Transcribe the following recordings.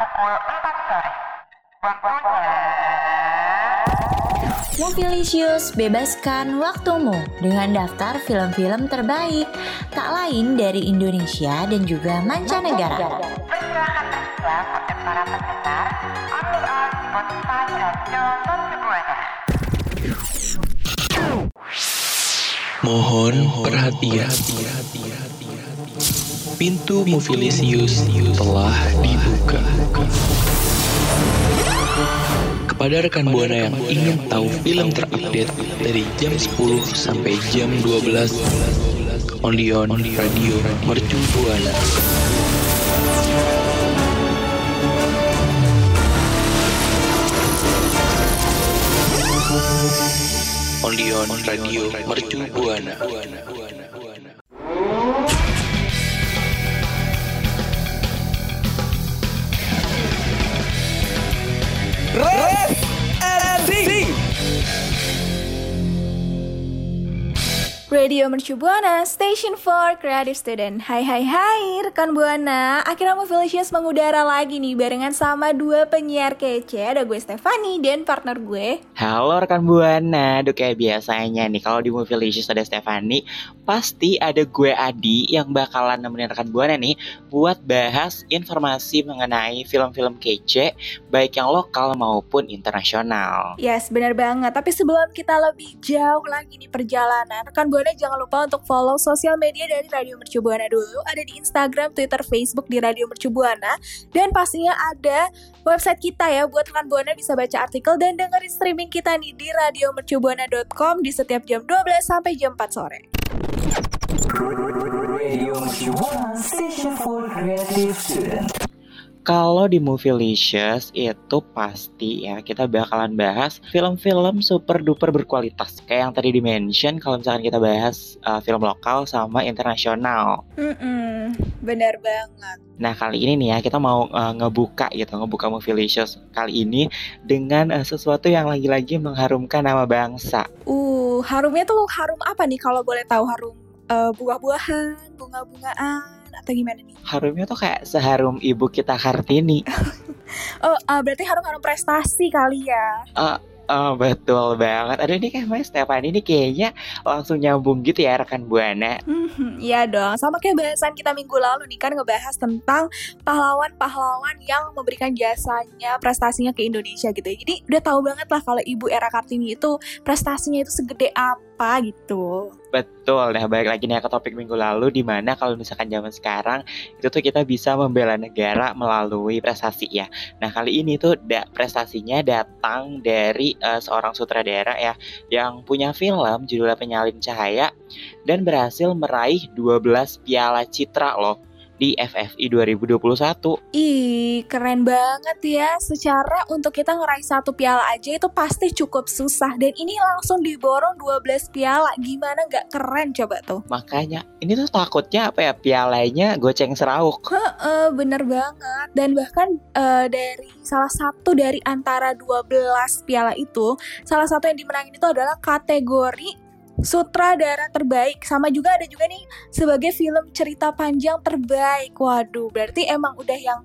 pukul 4 sore. Waktunya... Movilisius, bebaskan waktumu dengan daftar film-film terbaik tak lain dari Indonesia dan juga mancanegara. Mohon perhatian. Pintu Movilisius telah dibuka. Kepada rekan Buana yang ingin tahu film terupdate dari jam 10 sampai jam 12 only on Radio Mercu Buana. Only on Radio Mercu Buana. Radio Mercu Buana, Station for Creative Student. Hai hai hai rekan Buana, akhirnya Movilicious mengudara lagi nih barengan sama dua penyiar kece. Ada gue Stefani dan partner gue. Halo rekan Buana, Aduh kayak biasanya nih kalau di Movilicious ada Stefani, pasti ada gue Adi yang bakalan nemenin rekan Buana nih buat bahas informasi mengenai film-film kece baik yang lokal maupun internasional. Yes, benar banget. Tapi sebelum kita lebih jauh lagi nih perjalanan, rekan Buana jangan lupa untuk follow sosial media dari Radio Mercu Buana dulu. Ada di Instagram, Twitter, Facebook di Radio Mercu Buana. Dan pastinya ada website kita ya buat rekan Buana bisa baca artikel dan dengerin streaming kita nih di radiomercubuana.com di setiap jam 12 sampai jam 4 sore. Kalau di Movielicious itu pasti ya kita bakalan bahas film-film super duper berkualitas kayak yang tadi dimention kalau misalkan kita bahas uh, film lokal sama internasional. Mm-mm, benar banget. Nah kali ini nih ya kita mau uh, ngebuka gitu ngebuka Movielicious kali ini dengan uh, sesuatu yang lagi-lagi mengharumkan nama bangsa. Uh, harumnya tuh harum apa nih kalau boleh tahu harum uh, buah-buahan, bunga-bungaan atau gimana nih? Harumnya tuh kayak seharum ibu kita Kartini. Oh, uh, berarti harum-harum prestasi kali ya? Uh, Oh betul banget. Aduh ini kayak Mas Stefan ini kayaknya langsung nyambung gitu ya rekan Buana. Hmm, iya dong. Sama kayak bahasan kita minggu lalu nih kan ngebahas tentang pahlawan-pahlawan yang memberikan jasanya, prestasinya ke Indonesia gitu. ya. Jadi udah tahu banget lah kalau Ibu Era Kartini itu prestasinya itu segede apa gitu. Betul. Nah balik lagi nih ke topik minggu lalu di mana kalau misalkan zaman sekarang itu tuh kita bisa membela negara melalui prestasi ya. Nah kali ini tuh da prestasinya datang dari uh, seorang sutradara ya yang punya film judulnya Penyalin Cahaya dan berhasil meraih 12 piala citra loh di FFI 2021. Ih, keren banget ya. Secara untuk kita ngeraih satu piala aja itu pasti cukup susah. Dan ini langsung diborong 12 piala. Gimana nggak keren coba tuh? Makanya ini tuh takutnya apa ya pialanya goceng serauk. Heeh, bener banget. Dan bahkan eh, dari salah satu dari antara 12 piala itu, salah satu yang dimenangin itu adalah kategori sutradara terbaik. Sama juga ada juga nih sebagai film cerita panjang terbaik. Waduh berarti emang udah yang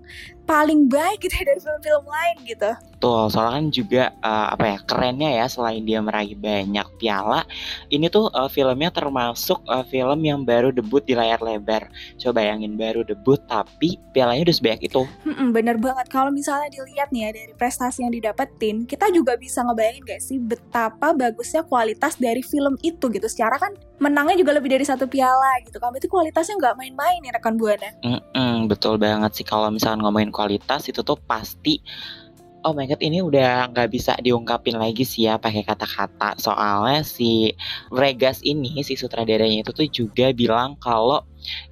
paling baik gitu ya dari film-film lain gitu Betul, soalnya kan juga uh, apa ya kerennya ya selain dia meraih banyak piala, ini tuh uh, filmnya termasuk uh, film yang baru debut di layar lebar. Coba bayangin baru debut tapi pialanya udah sebanyak itu. Hmm, bener banget kalau misalnya dilihat nih ya dari prestasi yang didapetin, kita juga bisa ngebayangin gak sih betapa bagusnya kualitas dari film itu gitu. Secara kan menangnya juga lebih dari satu piala gitu kan, itu kualitasnya nggak main-main ya rekan buana. Mm-mm, betul banget sih kalau misalnya ngomongin kualitas itu tuh pasti Oh my god, ini udah nggak bisa diungkapin lagi sih ya pakai kata-kata. Soalnya si Regas ini, si sutradaranya itu tuh juga bilang kalau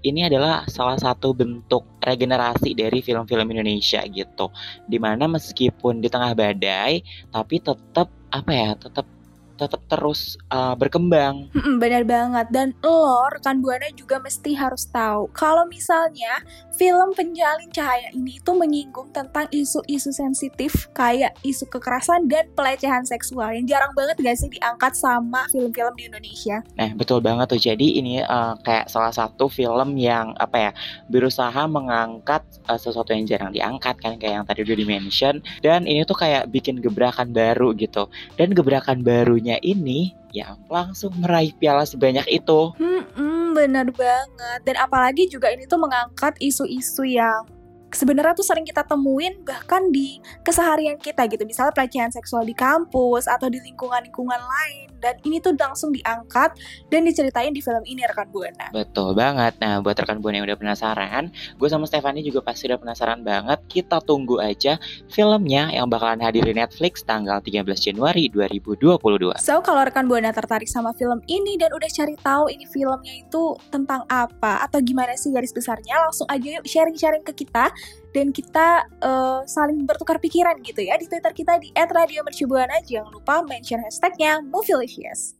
ini adalah salah satu bentuk regenerasi dari film-film Indonesia gitu. Di mana meskipun di tengah badai, tapi tetap apa ya, tetap tetap terus uh, berkembang. Mm-mm, benar banget. Dan lo rekan buana juga mesti harus tahu. Kalau misalnya film penjalin cahaya ini itu menyinggung tentang isu-isu sensitif kayak isu kekerasan dan pelecehan seksual yang jarang banget gak sih diangkat sama film-film di Indonesia. Nah betul banget tuh. Jadi ini uh, kayak salah satu film yang apa ya berusaha mengangkat uh, sesuatu yang jarang diangkat kan kayak yang tadi udah dimention. Dan ini tuh kayak bikin gebrakan baru gitu. Dan gebrakan barunya ini ya langsung meraih piala sebanyak itu. Hmm, benar banget. Dan apalagi juga ini tuh mengangkat isu-isu yang sebenarnya tuh sering kita temuin bahkan di keseharian kita gitu. Misalnya pelecehan seksual di kampus atau di lingkungan-lingkungan lain dan ini tuh langsung diangkat dan diceritain di film ini rekan buana. Betul banget. Nah, buat rekan buana yang udah penasaran, gue sama Stefani juga pasti udah penasaran banget. Kita tunggu aja filmnya yang bakalan hadir di Netflix tanggal 13 Januari 2022. So, kalau rekan buana tertarik sama film ini dan udah cari tahu ini filmnya itu tentang apa atau gimana sih garis besarnya, langsung aja yuk sharing-sharing ke kita dan kita uh, saling bertukar pikiran gitu ya di Twitter kita di @radiomercubuana. Jangan lupa mention hashtagnya Movielicious.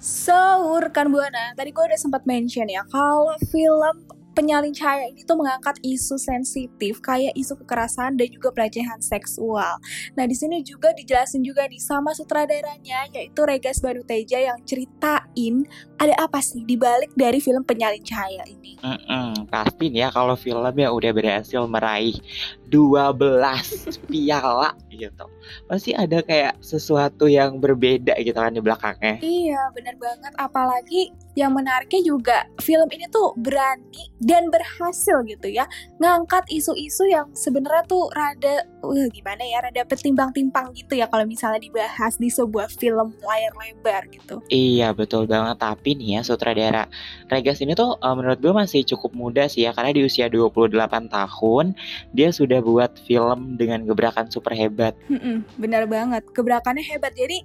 So, rekan Buana, tadi gue udah sempat mention ya, kalau film penyalin cahaya ini tuh mengangkat isu sensitif kayak isu kekerasan dan juga pelecehan seksual. Nah, di sini juga dijelasin juga nih sama sutradaranya yaitu Regas Baruteja yang ceritain ada apa sih di balik dari film penyalin cahaya ini. Mm -mm, pasti nih ya kalau filmnya udah berhasil meraih 12 piala gitu. Pasti ada kayak sesuatu yang berbeda gitu kan di belakangnya. Iya, benar banget. Apalagi yang menariknya juga film ini tuh berani dan berhasil gitu ya ngangkat isu-isu yang sebenarnya tuh rada uh, gimana ya rada petimbang-timbang gitu ya kalau misalnya dibahas di sebuah film layar lebar gitu. Iya betul banget tapi nih ya sutradara Regas ini tuh uh, menurut gue masih cukup muda sih ya karena di usia 28 tahun dia sudah buat film dengan gebrakan super hebat. Hmm, benar banget gebrakannya hebat jadi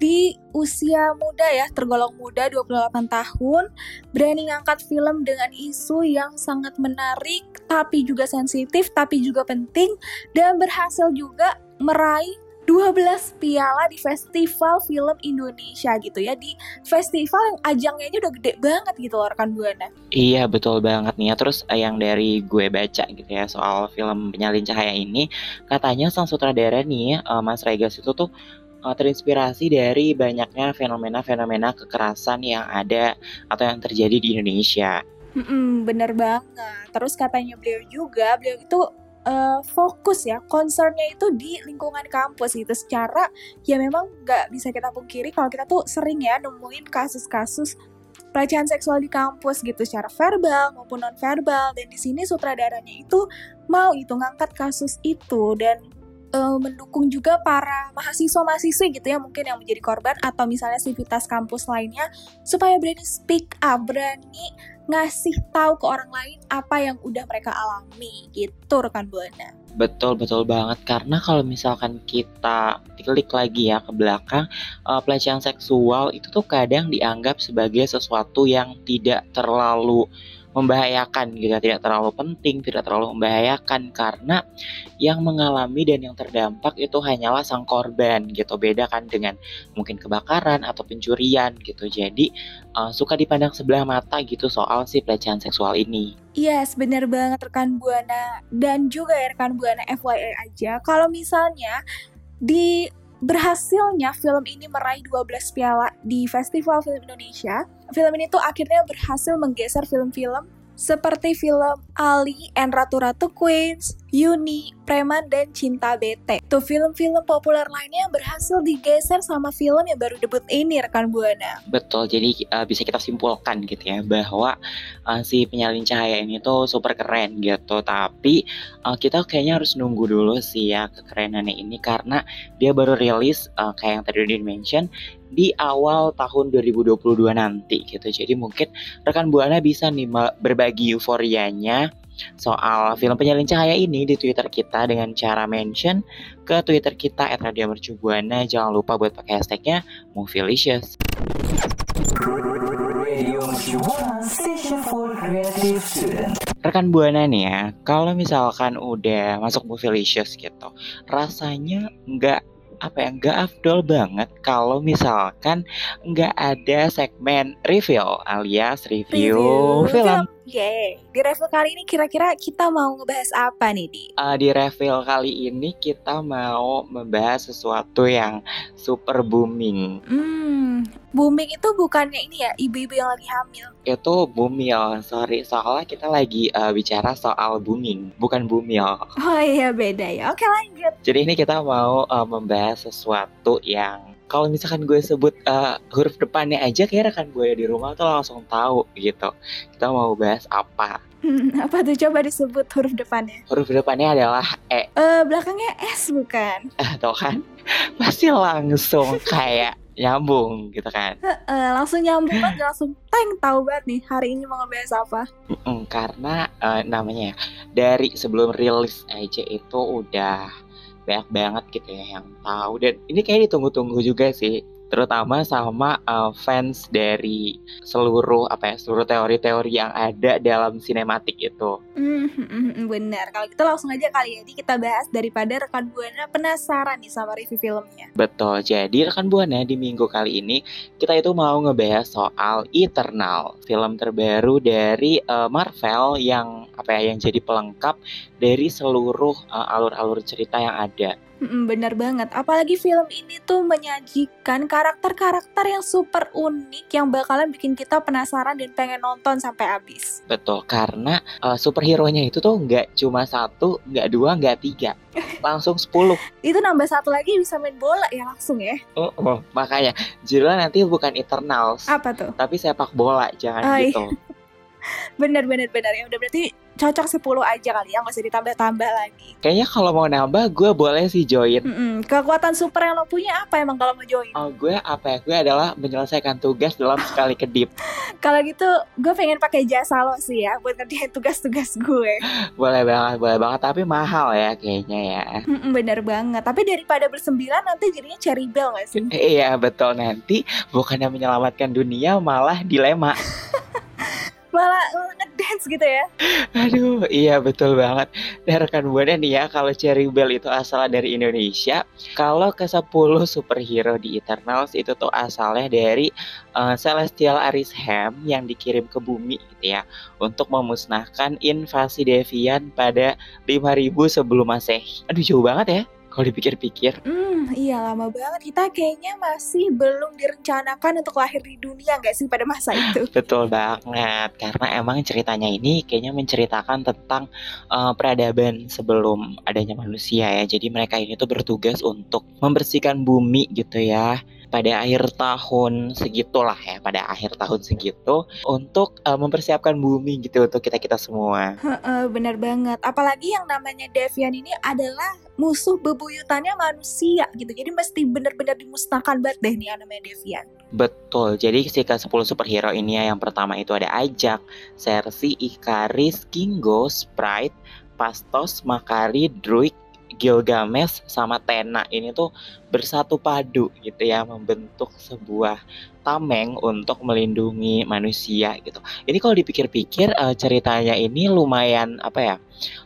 di usia muda ya, tergolong muda 28 tahun, berani ngangkat film dengan isu yang sangat menarik, tapi juga sensitif, tapi juga penting, dan berhasil juga meraih 12 piala di festival film Indonesia gitu ya di festival yang ajangnya aja udah gede banget gitu loh rekan buana. Iya betul banget nih ya terus eh, yang dari gue baca gitu ya soal film penyalin cahaya ini katanya sang sutradara nih uh, Mas Regas itu tuh uh, terinspirasi dari banyaknya fenomena-fenomena kekerasan yang ada atau yang terjadi di Indonesia. Hmm, bener banget. Terus katanya beliau juga, beliau itu uh, fokus ya, concernnya itu di lingkungan kampus gitu. Secara ya memang nggak bisa kita pungkiri kalau kita tuh sering ya nemuin kasus-kasus pelecehan seksual di kampus gitu secara verbal maupun non verbal dan di sini sutradaranya itu mau itu ngangkat kasus itu dan uh, mendukung juga para mahasiswa-mahasiswi gitu ya mungkin yang menjadi korban atau misalnya sivitas kampus lainnya supaya berani speak up, berani ngasih tahu ke orang lain apa yang udah mereka alami gitu rekan buana. Betul betul banget karena kalau misalkan kita klik lagi ya ke belakang uh, pelecehan seksual itu tuh kadang dianggap sebagai sesuatu yang tidak terlalu membahayakan gitu tidak terlalu penting tidak terlalu membahayakan. Karena yang mengalami dan yang terdampak itu hanyalah sang korban gitu. Beda kan dengan mungkin kebakaran atau pencurian gitu. Jadi uh, suka dipandang sebelah mata gitu soal si pelecehan seksual ini. Yes, bener banget rekan Buana. Dan juga ya rekan Buana FYI aja. Kalau misalnya di berhasilnya film ini meraih 12 piala di Festival Film Indonesia. Film ini tuh akhirnya berhasil menggeser film-film seperti film Ali and Ratu-Ratu Queens, Yuni, Preman, dan Cinta Bete. Tuh film-film populer lainnya yang berhasil digeser sama film yang baru debut ini rekan Buana. Betul, jadi uh, bisa kita simpulkan gitu ya bahwa uh, si penyalin cahaya ini tuh super keren gitu. Tapi uh, kita kayaknya harus nunggu dulu sih ya kekerenannya ini karena dia baru rilis uh, kayak yang tadi udah mention di awal tahun 2022 nanti gitu. Jadi mungkin rekan Buana bisa nih berbagi euforianya soal film penyalin cahaya ini di Twitter kita dengan cara mention ke Twitter kita @radiomercubuana. Jangan lupa buat pakai hashtagnya Movielicious. Rekan Buana nih ya, kalau misalkan udah masuk Movielicious gitu, rasanya nggak apa ya nggak afdol banget kalau misalkan nggak ada segmen review alias review, film. Yeay. Di review kali ini kira-kira kita mau ngebahas apa nih, Di? Uh, di review kali ini kita mau membahas sesuatu yang super booming. Hmm, booming itu bukannya ini ya, ibu-ibu yang lagi hamil. Itu bumil, sorry. Soalnya kita lagi uh, bicara soal booming, bukan bumil. Oh iya, beda ya. Oke, lanjut. Jadi ini kita mau uh, membahas sesuatu yang kalau misalkan gue sebut uh, huruf depannya aja kayak rekan gue di rumah tuh langsung tahu gitu. Kita mau bahas apa? Hmm, apa tuh coba disebut huruf depannya? Huruf depannya adalah E. Eh, belakangnya S bukan? Eh, tau kan? Pasti langsung kayak nyambung gitu kan. Eh, langsung nyambung banget, langsung teng tahu banget nih hari ini mau ngebahas apa. Mm, karena uh, namanya ya, dari sebelum rilis aja itu udah banyak banget gitu ya yang tahu dan ini kayak ditunggu-tunggu juga sih terutama sama uh, fans dari seluruh apa ya seluruh teori-teori yang ada dalam sinematik itu. Hmm, benar. Kalau kita langsung aja kali ya, kita bahas daripada rekan buana penasaran nih sama review filmnya. Betul. Jadi rekan buana di minggu kali ini kita itu mau ngebahas soal Eternal, film terbaru dari uh, Marvel yang apa ya yang jadi pelengkap dari seluruh uh, alur-alur cerita yang ada. Mm, bener banget. Apalagi film ini tuh menyajikan karakter-karakter yang super unik yang bakalan bikin kita penasaran dan pengen nonton sampai habis. Betul, karena uh, superhero-nya itu tuh nggak cuma satu, nggak dua, nggak tiga, langsung sepuluh. Itu nambah satu lagi bisa main bola ya langsung ya. Oh, oh. makanya judulnya nanti bukan Eternals, Apa tuh? tapi sepak bola, jangan Oh, iya. gitu. Bener bener bener ya udah berarti cocok 10 aja kali ya nggak usah ditambah-tambah lagi. Kayaknya kalau mau nambah, gue boleh sih join. Mm-mm. Kekuatan super yang lo punya apa emang kalau mau join? Oh, gue apa ya? Gue adalah menyelesaikan tugas dalam sekali kedip. Kalau gitu gue pengen pakai jasa lo sih ya buat ngerjain tugas-tugas gue. boleh banget, boleh banget. Tapi mahal ya kayaknya ya. Mm-mm, bener banget. Tapi daripada bersembilan nanti jadinya cherry bell gak sih? Iya betul nanti bukannya menyelamatkan dunia malah dilema. Malah, ngedance gitu ya. Aduh, iya betul banget. Dan rekan buana nih ya, kalau Cherry Bell itu asalnya dari Indonesia, kalau ke 10 superhero di Eternals itu tuh asalnya dari uh, Celestial Arisham yang dikirim ke bumi gitu ya, untuk memusnahkan invasi Deviant pada 5000 sebelum Masehi. Aduh, jauh banget ya. Kalau dipikir-pikir, Hmm, iya lama banget. Kita kayaknya masih belum direncanakan untuk lahir di dunia nggak sih pada masa itu? betul banget. Karena emang ceritanya ini kayaknya menceritakan tentang uh, peradaban sebelum adanya manusia ya. Jadi mereka ini tuh bertugas untuk membersihkan bumi gitu ya pada akhir tahun segitulah ya pada akhir tahun segitu untuk uh, mempersiapkan bumi gitu untuk kita kita semua Heeh, bener banget. Apalagi yang namanya Devian ini adalah musuh bebuyutannya manusia gitu. Jadi mesti bener-bener dimusnahkan banget deh nih yang namanya Devian. betul jadi si ke 10 superhero ini ya yang pertama itu ada Ajak, Cersei, Ikaris, Kingo, Sprite, Pastos, Makari, Druid, Gilgamesh sama Tena ini tuh bersatu padu gitu ya membentuk sebuah tameng untuk melindungi manusia gitu. Ini kalau dipikir-pikir eh, ceritanya ini lumayan apa ya?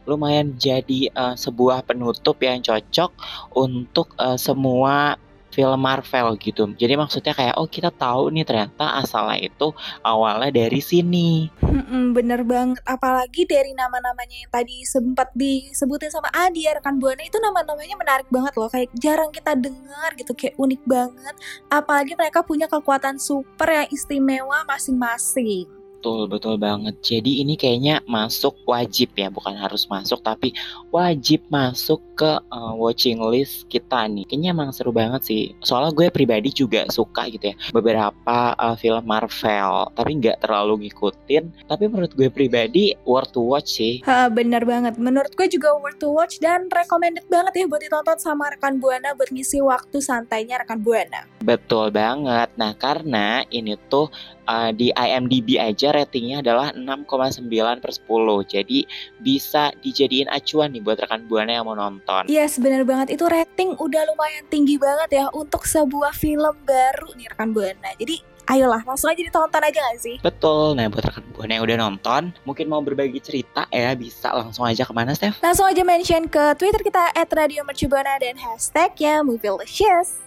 Lumayan jadi eh, sebuah penutup yang cocok untuk eh, semua film Marvel gitu. Jadi maksudnya kayak oh kita tahu nih ternyata asalnya itu awalnya dari sini. Mm-mm, bener banget. Apalagi dari nama-namanya yang tadi sempat disebutin sama Adi ya rekan buana itu nama-namanya menarik banget loh. Kayak jarang kita dengar gitu, kayak unik banget. Apalagi mereka punya kekuatan super yang istimewa masing-masing. Betul, betul banget. Jadi ini kayaknya masuk wajib ya, bukan harus masuk tapi wajib masuk ke uh, watching list kita nih. Kayaknya emang seru banget sih. Soalnya gue pribadi juga suka gitu ya beberapa uh, film Marvel, tapi nggak terlalu ngikutin. Tapi menurut gue pribadi worth to watch sih. Ha, bener banget. Menurut gue juga worth to watch dan recommended banget ya buat ditonton sama rekan buana buat ngisi waktu santainya rekan buana. Betul banget. Nah, karena ini tuh uh, di IMDb aja ratingnya adalah 6,9 per 10. Jadi bisa dijadiin acuan nih buat rekan buana yang mau nonton. Yes, bener banget. Itu rating udah lumayan tinggi banget ya untuk sebuah film baru nih rekan buana. Jadi ayolah langsung aja ditonton aja gak sih? Betul. Nah, buat rekan buana yang udah nonton, mungkin mau berbagi cerita ya, bisa langsung aja ke mana, Steph? Langsung aja mention ke Twitter kita at Radio Mercubuana dan hashtagnya Movielicious.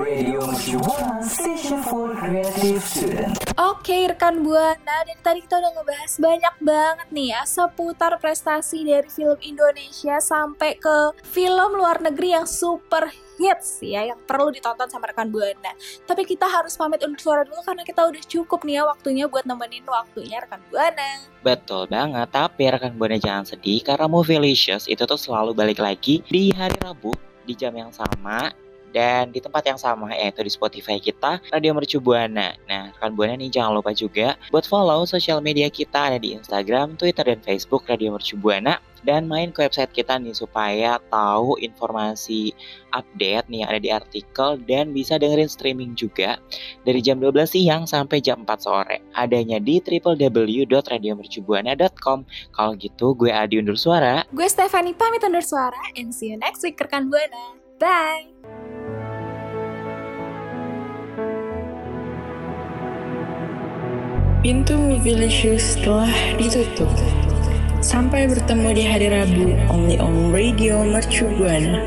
Radio Mercubuana Station for Creative Student. Oke rekan Buana, dari tadi kita udah ngebahas banyak banget nih ya seputar prestasi dari film Indonesia sampai ke film luar negeri yang super hits ya yang perlu ditonton sama rekan Buana. Tapi kita harus pamit undur suara dulu karena kita udah cukup nih ya waktunya buat nemenin waktunya rekan Buana. Betul banget, tapi rekan buana jangan sedih karena Movielicious itu tuh selalu balik lagi di hari Rabu di jam yang sama dan di tempat yang sama yaitu di Spotify kita Radio Mercu Buana. Nah, rekan Buana nih jangan lupa juga buat follow sosial media kita ada di Instagram, Twitter dan Facebook Radio Mercu Buana dan main ke website kita nih supaya tahu informasi update nih ada di artikel dan bisa dengerin streaming juga dari jam 12 siang sampai jam 4 sore. Adanya di www.radiomercubuana.com. Kalau gitu gue Adi undur suara. Gue Stefani pamit undur suara and see you next week rekan Buana. Bye! Pintu Movielicious telah ditutup. Sampai bertemu di hari Rabu, only on Radio Mercu Buana.